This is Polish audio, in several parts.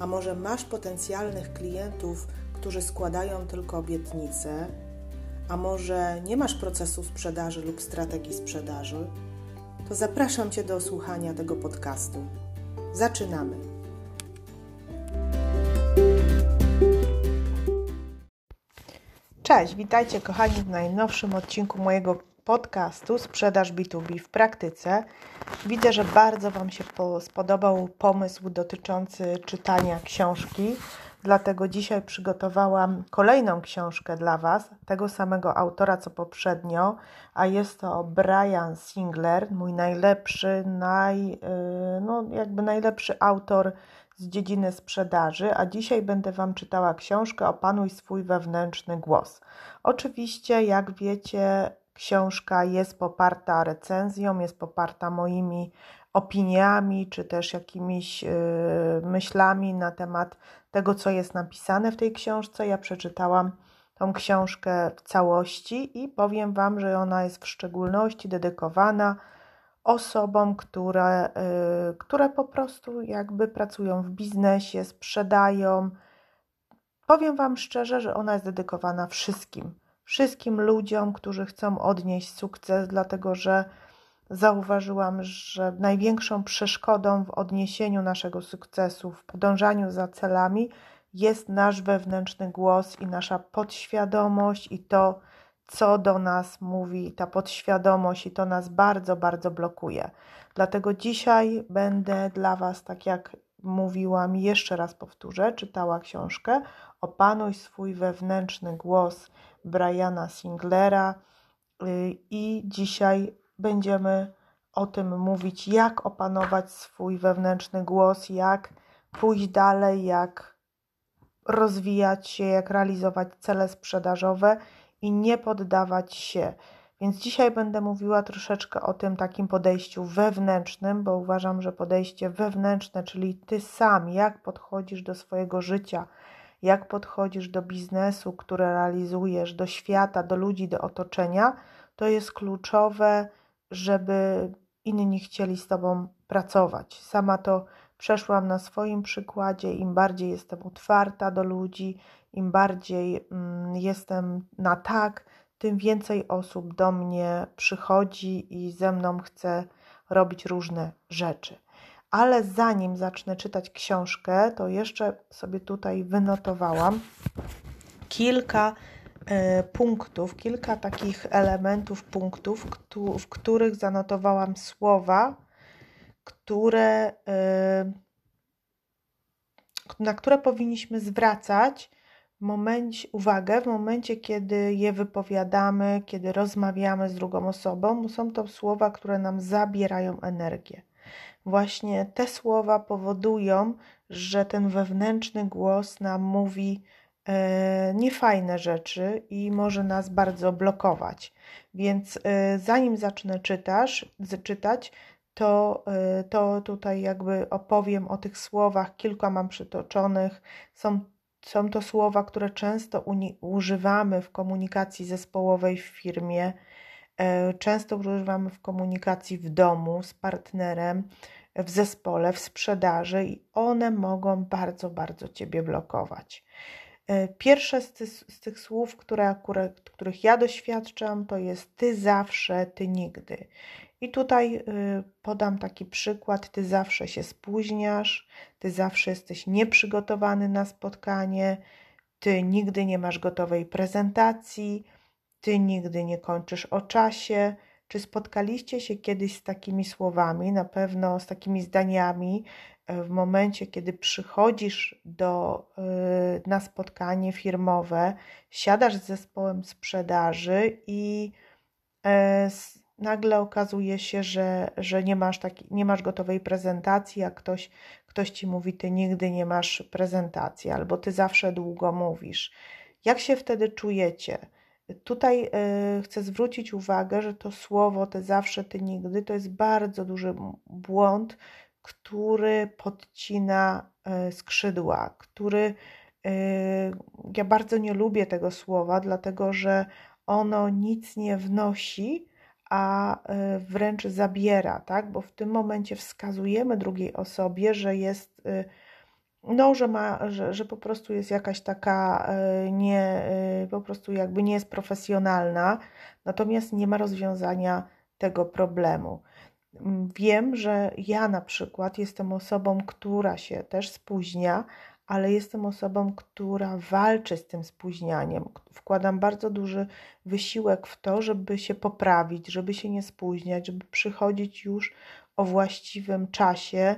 a może masz potencjalnych klientów, którzy składają tylko obietnice, a może nie masz procesu sprzedaży lub strategii sprzedaży, to zapraszam Cię do słuchania tego podcastu. Zaczynamy! Cześć, witajcie kochani w najnowszym odcinku mojego podcastu Sprzedaż B2B w praktyce. Widzę, że bardzo Wam się spodobał pomysł dotyczący czytania książki, dlatego dzisiaj przygotowałam kolejną książkę dla Was, tego samego autora co poprzednio, a jest to Brian Singler, mój najlepszy, naj, y, no jakby najlepszy autor z dziedziny sprzedaży, a dzisiaj będę Wam czytała książkę Opanuj swój wewnętrzny głos. Oczywiście, jak wiecie, książka jest poparta recenzją, jest poparta moimi opiniami, czy też jakimiś yy, myślami na temat tego, co jest napisane w tej książce. Ja przeczytałam tą książkę w całości i powiem Wam, że ona jest w szczególności dedykowana osobom, które, yy, które po prostu jakby pracują w biznesie, sprzedają. Powiem Wam szczerze, że ona jest dedykowana wszystkim wszystkim ludziom, którzy chcą odnieść sukces, dlatego że zauważyłam, że największą przeszkodą w odniesieniu naszego sukcesu, w podążaniu za celami jest nasz wewnętrzny głos i nasza podświadomość i to, co do nas mówi ta podświadomość, i to nas bardzo, bardzo blokuje. Dlatego dzisiaj będę dla Was, tak jak mówiłam, jeszcze raz powtórzę, czytała książkę Opanuj swój wewnętrzny głos Briana Singlera y, i dzisiaj będziemy o tym mówić, jak opanować swój wewnętrzny głos, jak pójść dalej, jak rozwijać się, jak realizować cele sprzedażowe i nie poddawać się. Więc dzisiaj będę mówiła troszeczkę o tym takim podejściu wewnętrznym, bo uważam, że podejście wewnętrzne, czyli ty sam, jak podchodzisz do swojego życia, jak podchodzisz do biznesu, który realizujesz, do świata, do ludzi, do otoczenia, to jest kluczowe, żeby inni chcieli z Tobą pracować. Sama to przeszłam na swoim przykładzie. Im bardziej jestem otwarta do ludzi, im bardziej mm, jestem na tak, tym więcej osób do mnie przychodzi i ze mną chce robić różne rzeczy. Ale zanim zacznę czytać książkę, to jeszcze sobie tutaj wynotowałam kilka e, punktów, kilka takich elementów, punktów, w których zanotowałam słowa, które, e, na które powinniśmy zwracać uwagę w momencie, kiedy je wypowiadamy, kiedy rozmawiamy z drugą osobą. Są to słowa, które nam zabierają energię właśnie te słowa powodują, że ten wewnętrzny głos nam mówi e, niefajne rzeczy i może nas bardzo blokować. Więc e, zanim zacznę czytasz, czytać, to, e, to tutaj jakby opowiem o tych słowach, kilka mam przytoczonych. Są, są to słowa, które często używamy w komunikacji zespołowej w firmie E, często używamy w komunikacji w domu z partnerem, w zespole, w sprzedaży i one mogą bardzo, bardzo Ciebie blokować. E, pierwsze z, ty, z tych słów, które których ja doświadczam, to jest ty zawsze, ty nigdy. I tutaj y, podam taki przykład: ty zawsze się spóźniasz, ty zawsze jesteś nieprzygotowany na spotkanie, ty nigdy nie masz gotowej prezentacji ty nigdy nie kończysz o czasie. Czy spotkaliście się kiedyś z takimi słowami, na pewno z takimi zdaniami, e, w momencie, kiedy przychodzisz do, e, na spotkanie firmowe, siadasz z zespołem sprzedaży i e, nagle okazuje się, że, że nie, masz taki, nie masz gotowej prezentacji, a ktoś, ktoś ci mówi, ty nigdy nie masz prezentacji, albo ty zawsze długo mówisz. Jak się wtedy czujecie? Tutaj y, chcę zwrócić uwagę, że to słowo, te zawsze, ty nigdy, to jest bardzo duży błąd, który podcina y, skrzydła, który y, ja bardzo nie lubię tego słowa, dlatego że ono nic nie wnosi, a wręcz zabiera, tak? Bo w tym momencie wskazujemy drugiej osobie, że jest no, że ma, że, że po prostu jest jakaś taka e, nie, e, po prostu jakby nie jest profesjonalna, natomiast nie ma rozwiązania tego problemu. Mm, wiem, że ja na przykład jestem osobą, która się też spóźnia, ale jestem osobą, która walczy z tym spóźnianiem. Wkładam bardzo duży wysiłek w to, żeby się poprawić, żeby się nie spóźniać, żeby przychodzić już o właściwym czasie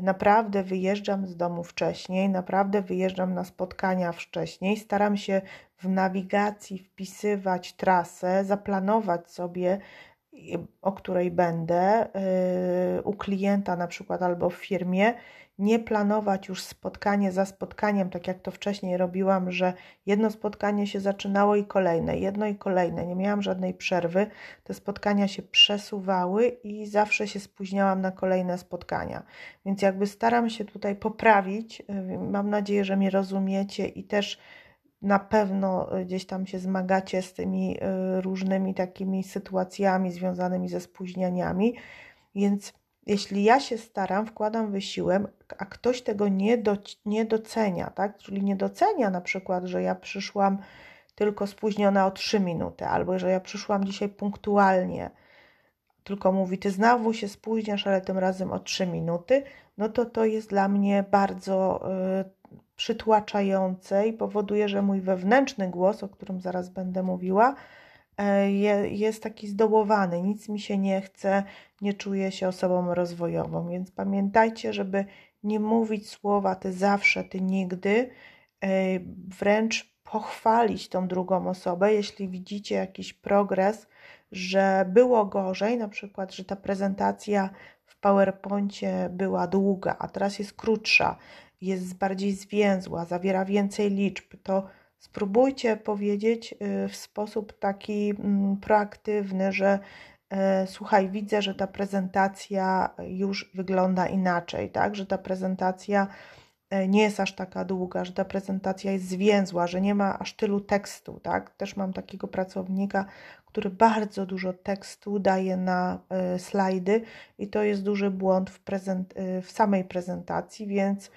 naprawdę wyjeżdżam z domu wcześniej, naprawdę wyjeżdżam na spotkania wcześniej, staram się w nawigacji wpisywać trasę, zaplanować sobie, o której będę yy, u klienta na przykład albo w firmie, nie planować już spotkanie za spotkaniem, tak jak to wcześniej robiłam, że jedno spotkanie się zaczynało i kolejne, jedno i kolejne. Nie miałam żadnej przerwy. Te spotkania się przesuwały i zawsze się spóźniałam na kolejne spotkania. Więc jakby staram się tutaj poprawić. Mam nadzieję, że mnie rozumiecie i też na pewno gdzieś tam się zmagacie z tymi y, różnymi takimi sytuacjami związanymi ze spóźnianiami. Więc jeśli ja się staram, wkładam wysiłek, a ktoś tego nie, do, nie docenia, tak? Czyli nie docenia na przykład, że ja przyszłam tylko spóźniona o 3 minuty, albo że ja przyszłam dzisiaj punktualnie, tylko mówi, ty znowu się spóźniasz, ale tym razem o 3 minuty, no to to jest dla mnie bardzo y, i powoduje, że mój wewnętrzny głos, o którym zaraz będę mówiła, E, jest taki zdołowany, nic mi się nie chce, nie czuję się osobą rozwojową. Więc pamiętajcie, żeby nie mówić słowa ty zawsze, ty nigdy, e, wręcz pochwalić tą drugą osobę, jeśli widzicie jakiś progres, że było gorzej, na przykład, że ta prezentacja w PowerPoincie była długa, a teraz jest krótsza, jest bardziej zwięzła, zawiera więcej liczb, to spróbujcie powiedzieć y, w sposób taki mm, proaktywny, że e, słuchaj, widzę, że ta prezentacja już wygląda inaczej, tak? Że ta prezentacja e, nie jest aż taka długa, że ta prezentacja jest zwięzła, że nie ma aż tylu tekstu, tak? Też mam takiego pracownika, który bardzo dużo tekstu daje na slajdy i to jest duży błąd w, prezent, w samej prezentacji, więc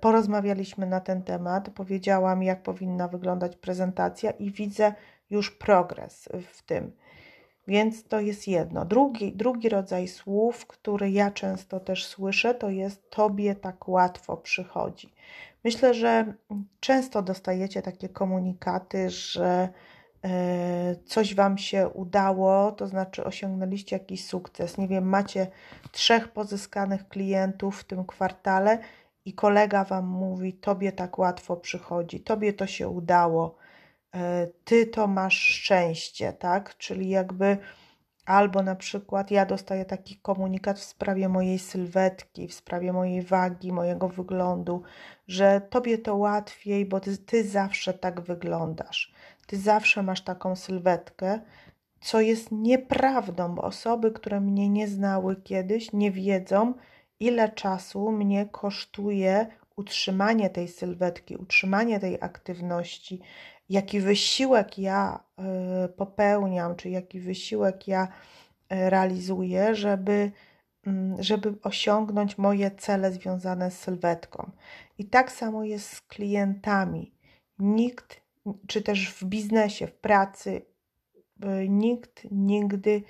porozmawialiśmy na ten temat, powiedziałam, jak powinna wyglądać prezentacja i widzę już progres w tym. Więc to jest jedno. Drugi, drugi rodzaj słów, który ja często też słyszę, to jest Tobie tak łatwo przychodzi. Myślę, że często dostajecie takie komunikaty, że e, coś Wam się udało, to znaczy osiągnęliście jakiś sukces. Nie wiem, macie trzech pozyskanych klientów w tym kwartale i kolega wam mówi: Tobie tak łatwo przychodzi, tobie to się udało, e, ty to masz szczęście, tak? Czyli jakby albo na przykład ja dostaję taki komunikat w sprawie mojej sylwetki, w sprawie mojej wagi, mojego wyglądu, że tobie to łatwiej, bo ty, ty zawsze tak wyglądasz. Ty zawsze masz taką sylwetkę, co jest nieprawdą, bo osoby, które mnie nie znały kiedyś, nie wiedzą, ile czasu mnie kosztuje utrzymanie tej sylwetki, utrzymanie tej aktywności, jaki wysiłek ja e, popełniam, czy jaki wysiłek ja e, realizuję, żeby, mm, żeby osiągnąć moje cele związane z sylwetką. I tak samo jest z klientami. Nikt, czy też w biznesie, w pracy, e, nikt nigdy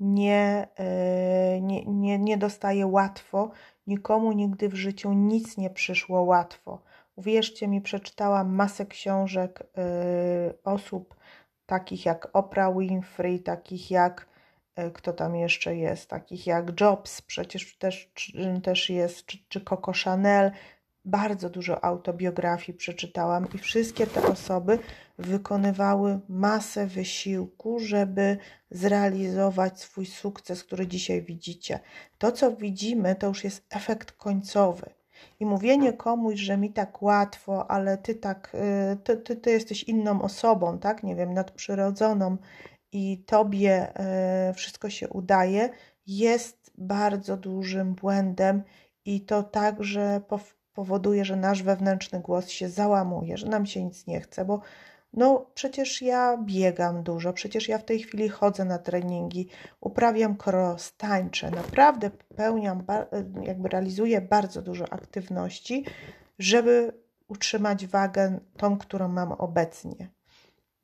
nie, e, nie, nie, nie dostaje łatwo, nikomu nigdy w życiu nic nie przyszło łatwo. Uwierzcie mi, przeczytałam masę książek e, osób takich jak Oprah Winfrey, takich jak e, kto tam jeszcze jest, takich jak Jobs, przecież też, też jest, czy, czy Coco Chanel, bardzo dużo autobiografii przeczytałam i wszystkie te osoby wykonywały masę wysiłku, żeby zrealizować swój sukces, który dzisiaj widzicie. To, co widzimy, to już jest efekt końcowy. I mówienie komuś, że mi tak łatwo, ale ty tak, y, ty, ty, ty jesteś inną osobą, tak, nie wiem, nadprzyrodzoną i tobie y, wszystko się udaje, jest bardzo dużym błędem i to także powoduje, że nasz wewnętrzny głos się załamuje, że nam się nic nie chce, bo no przecież ja biegam dużo, przecież ja w tej chwili chodzę na treningi, uprawiam cross, tańczę, naprawdę pełniam, jakby realizuję bardzo dużo aktywności, żeby utrzymać wagę tą, którą mam obecnie.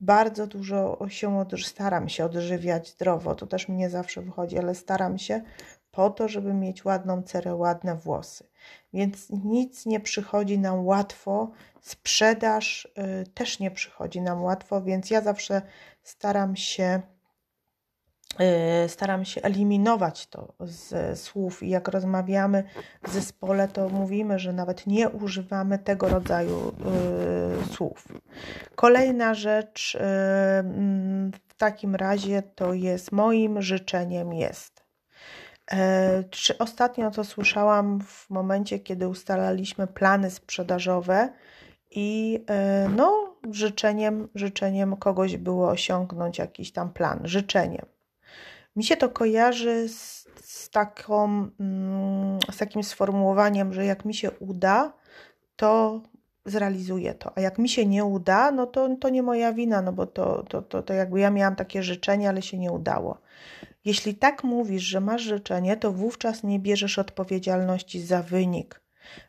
Bardzo dużo się staram się odżywiać zdrowo, to też mi nie zawsze wychodzi, ale staram się po to, żeby mieć ładną cerę, ładne włosy. Więc nic nie przychodzi nam łatwo, sprzedaż y, też nie przychodzi nam łatwo, więc ja zawsze staram się y, staram się eliminować to z słów i jak rozmawiamy w zespole, to mówimy, że nawet nie używamy tego rodzaju y, słów. Kolejna rzecz w takim razie to jest moim życzeniem jest czy ostatnio to słyszałam w momencie, kiedy ustalaliśmy plany sprzedażowe i e, no, życzeniem, życzeniem kogoś było osiągnąć jakiś tam plan, życzeniem. Mi się to kojarzy z, z, taką, mm, z takim sformułowaniem, że jak mi się uda, to zrealizuję to, a jak mi się nie uda, no to, to nie moja wina, no bo to, to, to, to jakby ja miałam takie życzenie, ale się nie udało. Jeśli tak mówisz, że masz życzenie, to wówczas nie bierzesz odpowiedzialności za wynik.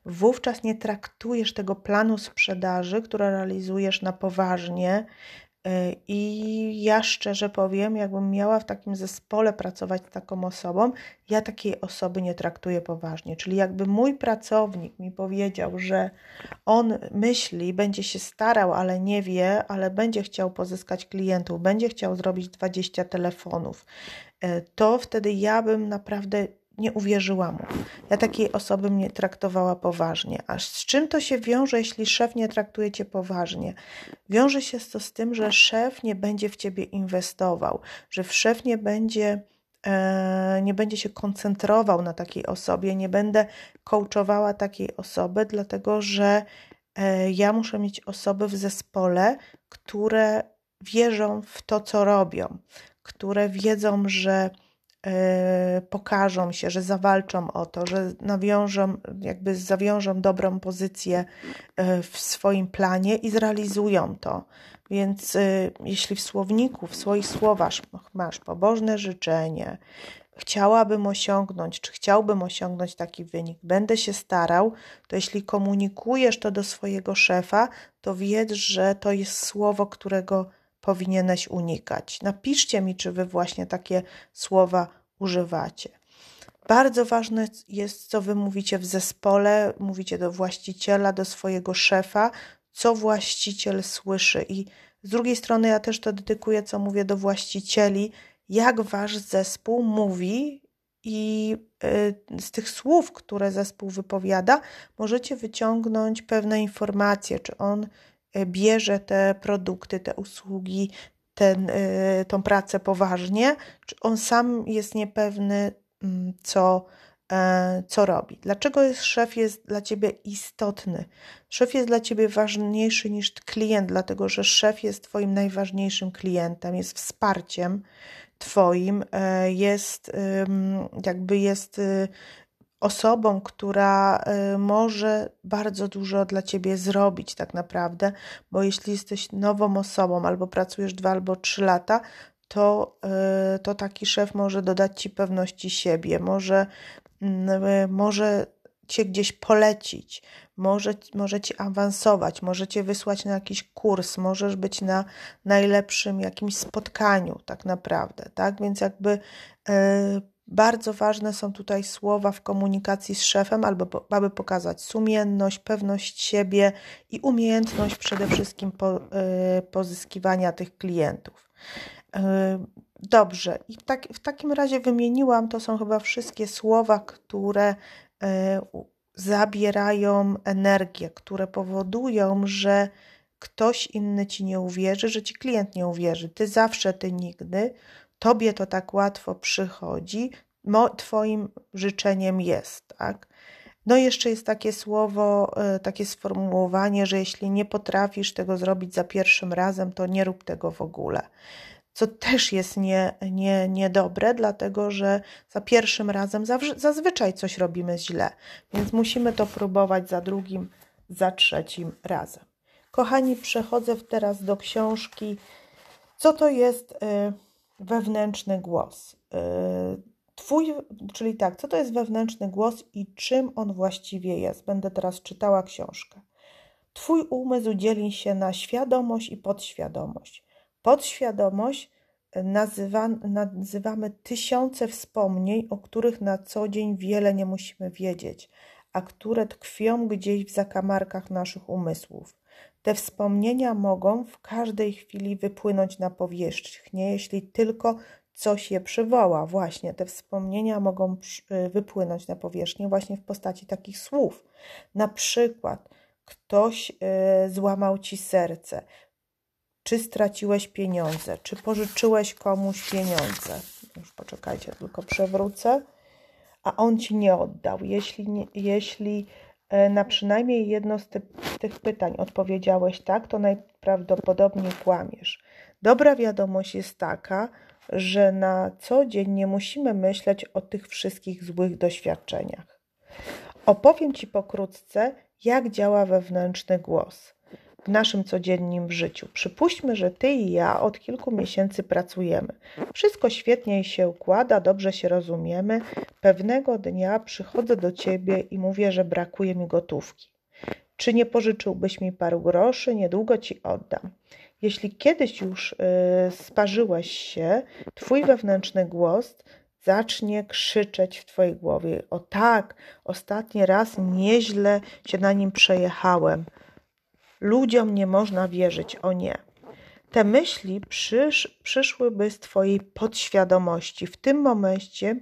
Wówczas nie traktujesz tego planu sprzedaży, który realizujesz na poważnie, I ja szczerze powiem, jakbym miała w takim zespole pracować z taką osobą, ja takiej osoby nie traktuję poważnie. Czyli jakby mój pracownik mi powiedział, że on myśli, będzie się starał, ale nie wie, ale będzie chciał pozyskać klientów, będzie chciał zrobić 20 telefonów, e, to wtedy ja bym naprawdę nie uwierzyła mu. Ja takiej osoby mnie traktowała poważnie. A z czym to się wiąże, jeśli szef nie traktuje cię poważnie? Wiąże się to z tym, że szef nie będzie w ciebie inwestował, że szef nie będzie e, nie będzie się koncentrował na takiej osobie, nie będę coachowała takiej osoby, dlatego że e, ja muszę mieć osoby w zespole, które wierzą w to, co robią, które wiedzą, że pokażą się, że zawalczą o to, że nawiążą, jakby zawiążą dobrą pozycję e, w swoim planie i zrealizują to. Więc e, jeśli w słowniku, w swoich słowach masz pobożne życzenie, chciałabym osiągnąć, czy chciałbym osiągnąć taki wynik, będę się starał, to jeśli komunikujesz to do swojego szefa, to wiedz, że to jest słowo, którego powinieneś unikać. Napiszcie mi, czy wy właśnie takie słowa używacie. Bardzo ważne jest, co wy mówicie w zespole, mówicie do właściciela, do swojego szefa, co właściciel słyszy. I z drugiej strony, ja też to dedykuję, co mówię do właścicieli, jak wasz zespół mówi i y, z tych słów, które zespół wypowiada, możecie wyciągnąć pewne informacje, czy on bierze te produkty, te usługi, ten, y, tą pracę poważnie, czy on sam jest niepewny, mm, co, e, co robi. Dlaczego jest, szef jest dla ciebie istotny? Szef jest dla ciebie ważniejszy niż klient, dlatego że szef jest twoim najważniejszym klientem, jest wsparciem twoim, e, jest jakby jest y, osobą, która y, może bardzo dużo dla ciebie zrobić, tak naprawdę, bo jeśli jesteś nową osobą albo pracujesz dwa albo trzy lata, to, y, to taki szef może dodać ci pewności siebie, może, mm, y, może cię gdzieś polecić, może, może ci awansować, może cię wysłać na jakiś kurs, możesz być na najlepszym jakimś spotkaniu, tak naprawdę, tak? Więc jakby bardzo ważne są tutaj słowa w komunikacji z szefem, albo aby pokazać sumienność, pewność siebie i umiejętność przede wszystkim po, y, pozyskiwania tych klientów. Y, dobrze, i tak, w takim razie wymieniłam, to są chyba wszystkie słowa, które y, zabierają energię, które powodują, że ktoś inny ci nie uwierzy, że ci klient nie uwierzy. Ty zawsze, ty nigdy. Tobie to tak łatwo przychodzi, Twoim życzeniem jest, tak? No jeszcze jest takie słowo, e, takie sformułowanie, że jeśli nie potrafisz tego zrobić za pierwszym razem, to nie rób tego w ogóle. Co też jest nie, nie, niedobre, dlatego że za pierwszym razem zazwyczaj coś robimy źle, więc musimy to próbować za drugim, za trzecim razem. Kochani, przechodzę teraz do książki. Co to jest e, wewnętrzny głos? E, Twój, czyli tak, co to jest wewnętrzny głos i czym on właściwie jest? Będę teraz czytała książkę. Twój umysł dzieli się na świadomość i podświadomość. Podświadomość e, nazywa, nazywamy tysiące wspomnień, o których na co dzień wiele nie musimy wiedzieć, a które tkwią gdzieś w zakamarkach naszych umysłów. Te wspomnienia mogą w każdej chwili wypłynąć na powierzchnię, jeśli tylko coś je przywoła. Właśnie te wspomnienia mogą y, wypłynąć na powierzchnię właśnie w postaci takich słów. Na przykład ktoś y, złamał ci serce, czy straciłeś pieniądze, czy pożyczyłeś komuś pieniądze. Już poczekajcie, tylko przewrócę. A on ci nie oddał. Jeśli, nie, jeśli na przynajmniej jedno z ty, tych pytań odpowiedziałeś tak, to najprawdopodobniej kłamiesz. Dobra wiadomość jest taka, że na co dzień nie musimy myśleć o tych wszystkich złych doświadczeniach. Opowiem Ci pokrótce, jak działa wewnętrzny głos w naszym codziennym życiu. Przypuśćmy, że Ty i ja od kilku miesięcy pracujemy. Wszystko świetnie się układa, dobrze się rozumiemy. Pewnego dnia przychodzę do Ciebie i mówię, że brakuje mi gotówki. Czy nie pożyczyłbyś mi paru groszy? Niedługo Ci oddam. Jeśli kiedyś już y, sparzyłeś się, twój wewnętrzny głos zacznie krzyczeć w twojej głowie: O tak, ostatni raz nieźle się na nim przejechałem. Ludziom nie można wierzyć, o nie. Te myśli przysz, przyszłyby z Twojej podświadomości. W tym momencie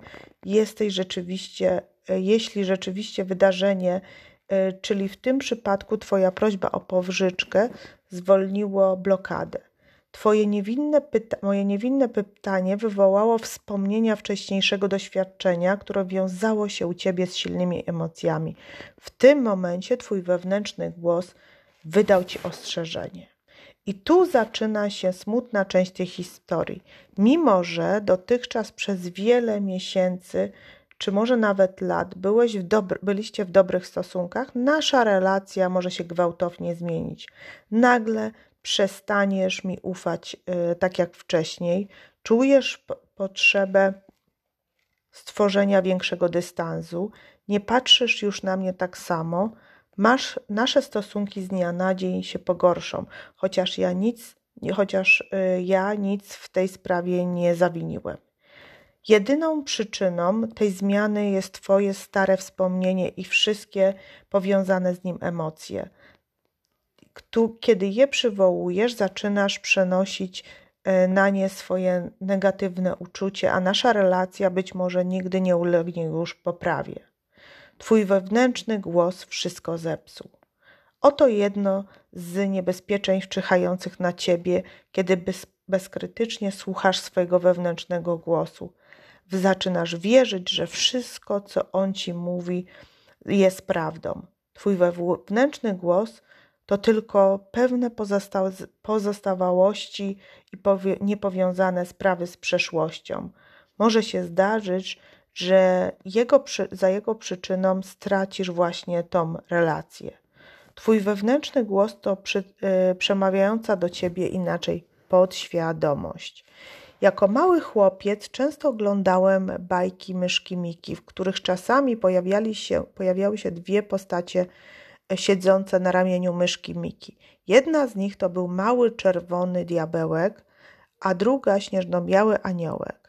jesteś rzeczywiście, y, jeśli rzeczywiście wydarzenie E, czyli w tym przypadku Twoja prośba o pożyczkę zwolniło blokadę. Twoje niewinne pyta- moje niewinne pytanie wywołało wspomnienia wcześniejszego doświadczenia, które wiązało się u Ciebie z silnymi emocjami. W tym momencie Twój wewnętrzny głos wydał Ci ostrzeżenie. I tu zaczyna się smutna część tej historii. Mimo, że dotychczas przez wiele miesięcy czy może nawet lat byłeś w dobry, byliście w dobrych stosunkach, nasza relacja może się gwałtownie zmienić. Nagle przestaniesz mi ufać y, tak jak wcześniej, czujesz potrzebę stworzenia większego dystansu, nie patrzysz już na mnie tak samo, masz, nasze stosunki z dnia na dzień się pogorszą, chociaż ja nic, chociaż y, ja nic w tej sprawie nie zawiniłem. Jedyną przyczyną tej zmiany jest Twoje stare wspomnienie i wszystkie powiązane z nim emocje. Kiedy je przywołujesz, zaczynasz przenosić e, na nie swoje negatywne uczucie, a nasza relacja być może nigdy nie ulegnie już poprawie. Twój wewnętrzny głos wszystko zepsuł. Oto jedno z niebezpieczeństw czyhających na ciebie, kiedy bez, bezkrytycznie słuchasz swojego wewnętrznego głosu zaczynasz wierzyć, że wszystko, co on ci mówi, jest prawdą. Twój wewnętrzny głos to tylko pewne pozostawałości i niepowiązane sprawy z przeszłością. Może się zdarzyć, że jego, za jego przyczyną stracisz właśnie tą relację. Twój wewnętrzny głos to przy, y, przemawiająca do ciebie inaczej podświadomość. Jako mały chłopiec często oglądałem bajki myszki Miki, w których czasami pojawiali się, pojawiały się dwie postacie e, siedzące na ramieniu myszki Miki. Jedna z nich to był mały czerwony diabełek, a druga śnieżno-biały aniołek.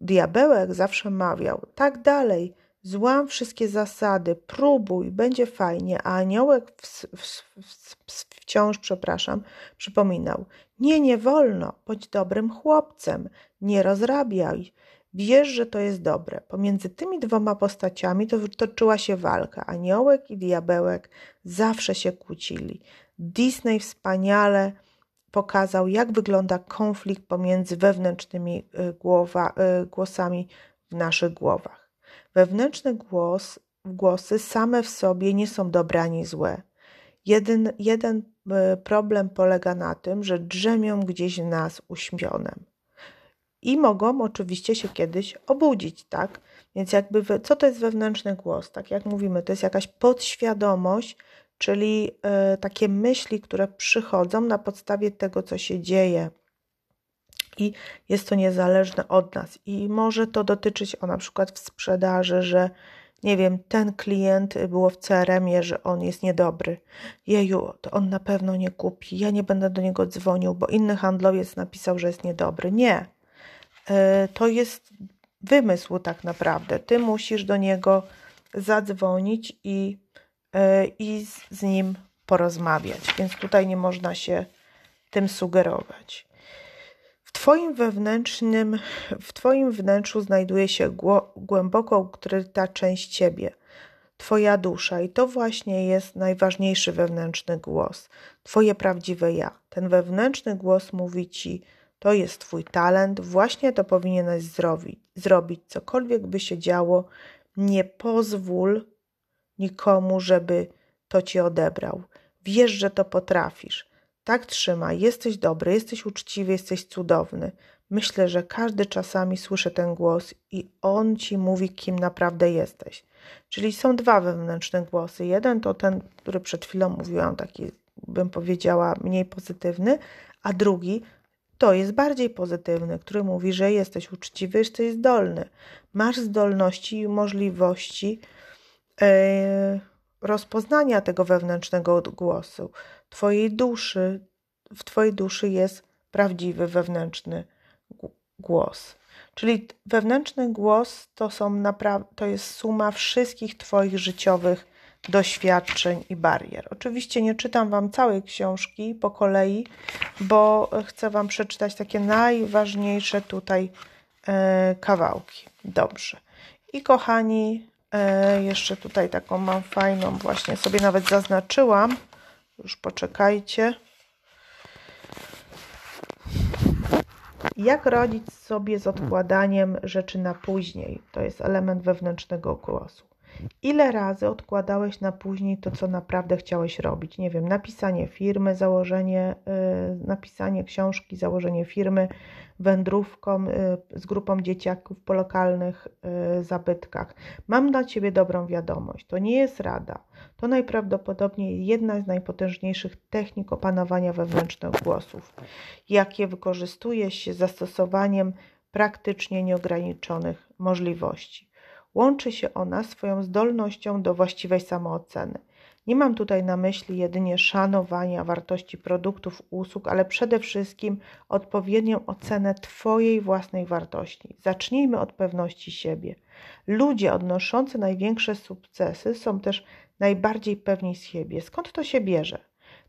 Diabełek zawsze mawiał: Tak dalej, złam wszystkie zasady, próbuj, będzie fajnie, a aniołek w, w, w, wciąż, przepraszam, przypominał: Nie, nie wolno, bądź dobrym chłopcem, nie rozrabiaj, Wiesz, że to jest dobre. Pomiędzy tymi dwoma postaciami to toczyła się walka. Aniołek i diabełek zawsze się kłócili. Disney wspaniale pokazał, jak wygląda konflikt pomiędzy wewnętrznymi y, głowa, y, głosami w naszych głowach. Wewnętrzne głos, głosy same w sobie nie są dobre ani złe. Jeden, jeden y, problem polega na tym, że drzemią gdzieś w nas uśpionem. I mogą oczywiście się kiedyś obudzić, tak? Więc jakby, co to jest wewnętrzny głos? Tak jak mówimy, to jest jakaś podświadomość, czyli y, takie myśli, które przychodzą na podstawie tego, co się dzieje. I jest to niezależne od nas. I może to dotyczyć o na przykład w sprzedaży, że nie wiem, ten klient było w CRM-ie, że on jest niedobry. Jeju, to on na pewno nie kupi. Ja nie będę do niego dzwonił, bo inny handlowiec napisał, że jest niedobry. Nie. E, to jest wymysł tak naprawdę. Ty musisz do niego zadzwonić i E, i z nim porozmawiać, więc tutaj nie można się tym sugerować. W Twoim wewnętrznym, w Twoim wnętrzu znajduje się głęboko ukryta część Ciebie, Twoja dusza, i to właśnie jest najważniejszy wewnętrzny głos, Twoje prawdziwe ja. Ten wewnętrzny głos mówi Ci, to jest Twój talent, właśnie to powinieneś zrobić, zrobić. Cokolwiek by się działo, nie pozwól nikomu, żeby to ci odebrał. Wiesz, że to potrafisz. Tak trzymaj, jesteś dobry, jesteś uczciwy, jesteś cudowny. Myślę, że każdy czasami słyszy ten głos i on ci mówi, kim naprawdę jesteś. Czyli są dwa wewnętrzne głosy. Jeden to ten, który przed chwilą mówiłam, taki bym powiedziała mniej pozytywny, a drugi to jest bardziej pozytywny, który mówi, że jesteś uczciwy, jesteś zdolny. Masz zdolności i możliwości rozpoznania tego wewnętrznego głosu. Twojej duszy, w Twojej duszy jest prawdziwy wewnętrzny głos. Czyli wewnętrzny głos to, są to jest suma wszystkich Twoich życiowych doświadczeń i barier. Oczywiście nie czytam Wam całej książki po kolei, bo chcę Wam przeczytać takie najważniejsze tutaj e, kawałki. Dobrze. I kochani, E, jeszcze tutaj taką mam fajną, właśnie sobie nawet zaznaczyłam. Już poczekajcie. Jak radzić sobie z odkładaniem rzeczy na później? To jest element wewnętrznego głosu. Ile razy odkładałeś na później to, co naprawdę chciałeś robić? Nie wiem, napisanie firmy, założenie, yy, napisanie książki, założenie firmy, wędrówką yy, z grupą dzieciaków po lokalnych yy, zabytkach. Mam dla Ciebie dobrą wiadomość. To nie jest rada. To najprawdopodobniej jedna z najpotężniejszych technik opanowania wewnętrznych głosów, jakie wykorzystuje się zastosowaniem praktycznie nieograniczonych możliwości. Łączy się ona swoją zdolnością do właściwej samooceny. Nie mam tutaj na myśli jedynie szanowania wartości produktów, usług, ale przede wszystkim odpowiednią ocenę Twojej własnej wartości. Zacznijmy od pewności siebie. Ludzie odnoszący największe sukcesy są też najbardziej pewni siebie. Skąd to się bierze?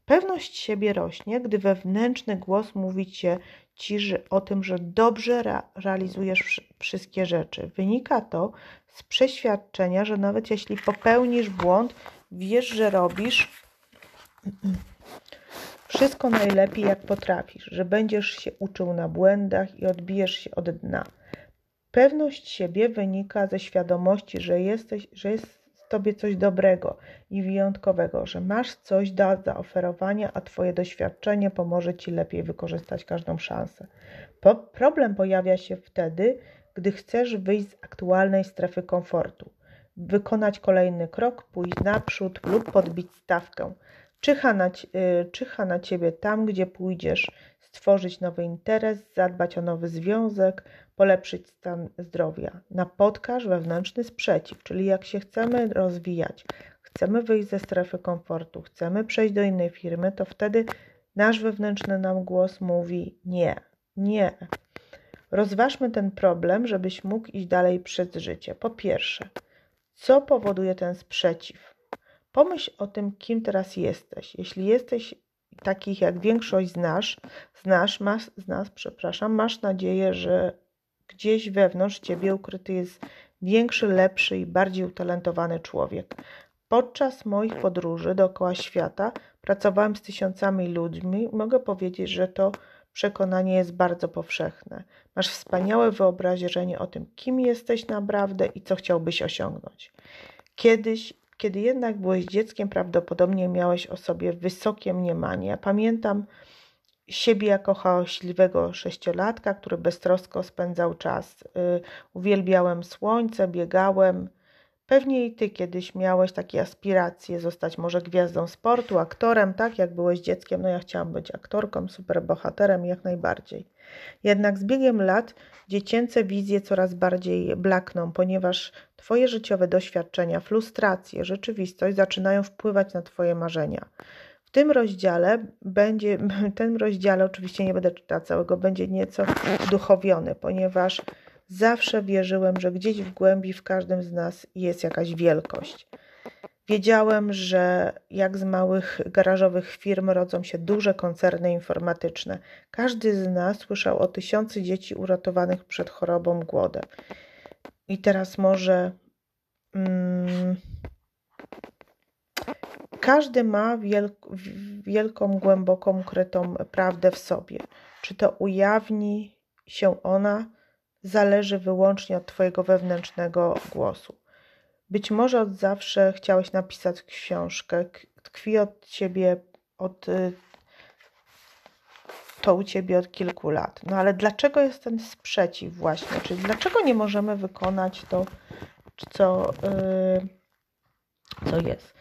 Pewność siebie rośnie, gdy wewnętrzny głos mówi Cię, ci że, o tym, że dobrze realizujesz wszystkie rzeczy. Wynika to z przeświadczenia, że nawet jeśli popełnisz błąd, wiesz, że robisz wszystko najlepiej, jak potrafisz, że będziesz się uczył na błędach i odbijesz się od dna. Pewność siebie wynika ze świadomości, że, jesteś, że jest tobie coś dobrego i wyjątkowego, że masz coś do zaoferowania, a twoje doświadczenie pomoże ci lepiej wykorzystać każdą szansę. Po problem pojawia się wtedy, gdy chcesz wyjść z aktualnej strefy komfortu, wykonać kolejny krok, pójść naprzód lub podbić stawkę. Czyha na, y, czyha na ciebie tam, gdzie pójdziesz, stworzyć nowy interes, zadbać o nowy związek, polepszyć stan zdrowia. Napotkasz wewnętrzny sprzeciw, czyli jak się chcemy rozwijać, chcemy wyjść ze strefy komfortu, chcemy przejść do innej firmy, to wtedy nasz wewnętrzny nam głos mówi nie, nie, Rozważmy ten problem, żebyś mógł iść dalej przez życie. Po pierwsze, co powoduje ten sprzeciw? Pomyśl o tym, kim teraz jesteś. Jeśli jesteś takich jak większość z nas, z nas, masz, z nas przepraszam, masz nadzieję, że gdzieś wewnątrz ciebie ukryty jest większy, lepszy i bardziej utalentowany człowiek. Podczas moich podróży dookoła świata pracowałem z tysiącami ludźmi. Mogę powiedzieć, że to przekonanie jest bardzo powszechne. Masz wspaniałe wyobrażenie o tym, kim jesteś naprawdę i co chciałbyś osiągnąć. Kiedyś, kiedy jednak byłeś dzieckiem, prawdopodobnie miałeś o sobie wysokie mniemanie. Pamiętam siebie jako hałaśliwego sześciolatka, który beztrosko spędzał czas. Y, uwielbiałem słońce, biegałem, Pewnie i ty kiedyś miałeś takie aspiracje zostać może gwiazdą sportu, aktorem, tak jak byłeś dzieckiem. No ja chciałam być aktorką, superbohaterem jak najbardziej. Jednak z biegiem lat dziecięce wizje coraz bardziej blakną, ponieważ twoje życiowe doświadczenia, frustracje, rzeczywistość zaczynają wpływać na twoje marzenia. W tym rozdziale będzie, w tym rozdziale oczywiście nie będę czytała całego, będzie nieco duchowiony, ponieważ Zawsze wierzyłem, że gdzieś w głębi w każdym z nas jest jakaś wielkość. Wiedziałem, że jak z małych garażowych firm rodzą się duże koncerny informatyczne. Każdy z nas słyszał o tysiące dzieci uratowanych przed chorobą, głodem. I teraz może. Mm, każdy ma wielk, wielką, głęboką, ukrytą prawdę w sobie. Czy to ujawni się ona? zależy wyłącznie od Twojego wewnętrznego głosu. Być może od zawsze chciałeś napisać książkę, tkwi od Ciebie, od, y, to u Ciebie od kilku lat. No ale dlaczego jest ten sprzeciw właśnie? Czyli dlaczego nie możemy wykonać to, co, yy, co jest?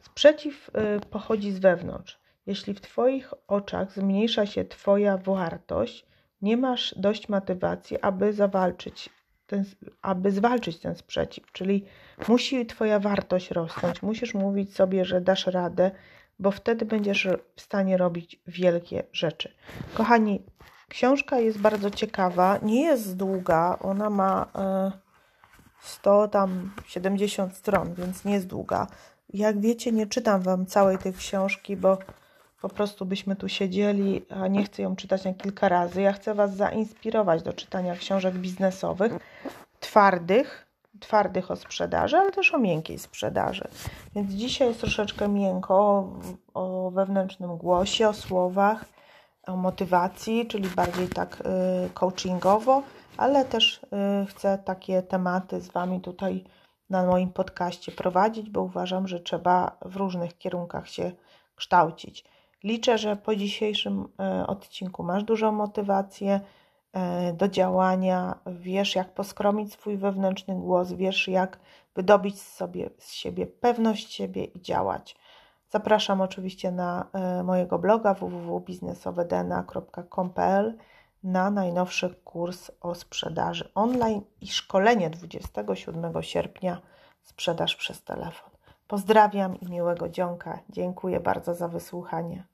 Sprzeciw yy, pochodzi z wewnątrz. Jeśli w Twoich oczach zmniejsza się Twoja wartość, nie masz dość motywacji, aby zawalczyć, ten, aby zwalczyć ten sprzeciw. Czyli musi Twoja wartość rosnąć, musisz mówić sobie, że dasz radę, bo wtedy będziesz w stanie robić wielkie rzeczy. Kochani, książka jest bardzo ciekawa, nie jest długa, ona ma 100 e, tam 70 stron, więc nie jest długa. Jak wiecie, nie czytam Wam całej tej książki, bo po prostu byśmy tu siedzieli, a nie chcę ją czytać na kilka razy. Ja chcę Was zainspirować do czytania książek biznesowych, twardych, twardych o sprzedaży, ale też o miękkiej sprzedaży. Więc dzisiaj jest troszeczkę miękko o, wewnętrznym głosie, o słowach, o motywacji, czyli bardziej tak y, coachingowo, ale też y, chcę takie tematy z Wami tutaj na moim podcaście prowadzić, bo uważam, że trzeba w różnych kierunkach się kształcić. Liczę, że po dzisiejszym e, odcinku masz dużą motywację e, do działania, wiesz jak poskromić swój wewnętrzny głos, wiesz jak wydobyć sobie, z siebie pewność siebie i działać. Zapraszam oczywiście na e, mojego bloga www.biznesowedna.com.pl na najnowszy kurs o sprzedaży online i szkolenie 27 sierpnia sprzedaż przez telefon. Pozdrawiam i miłego dzionka. Dziękuję bardzo za wysłuchanie.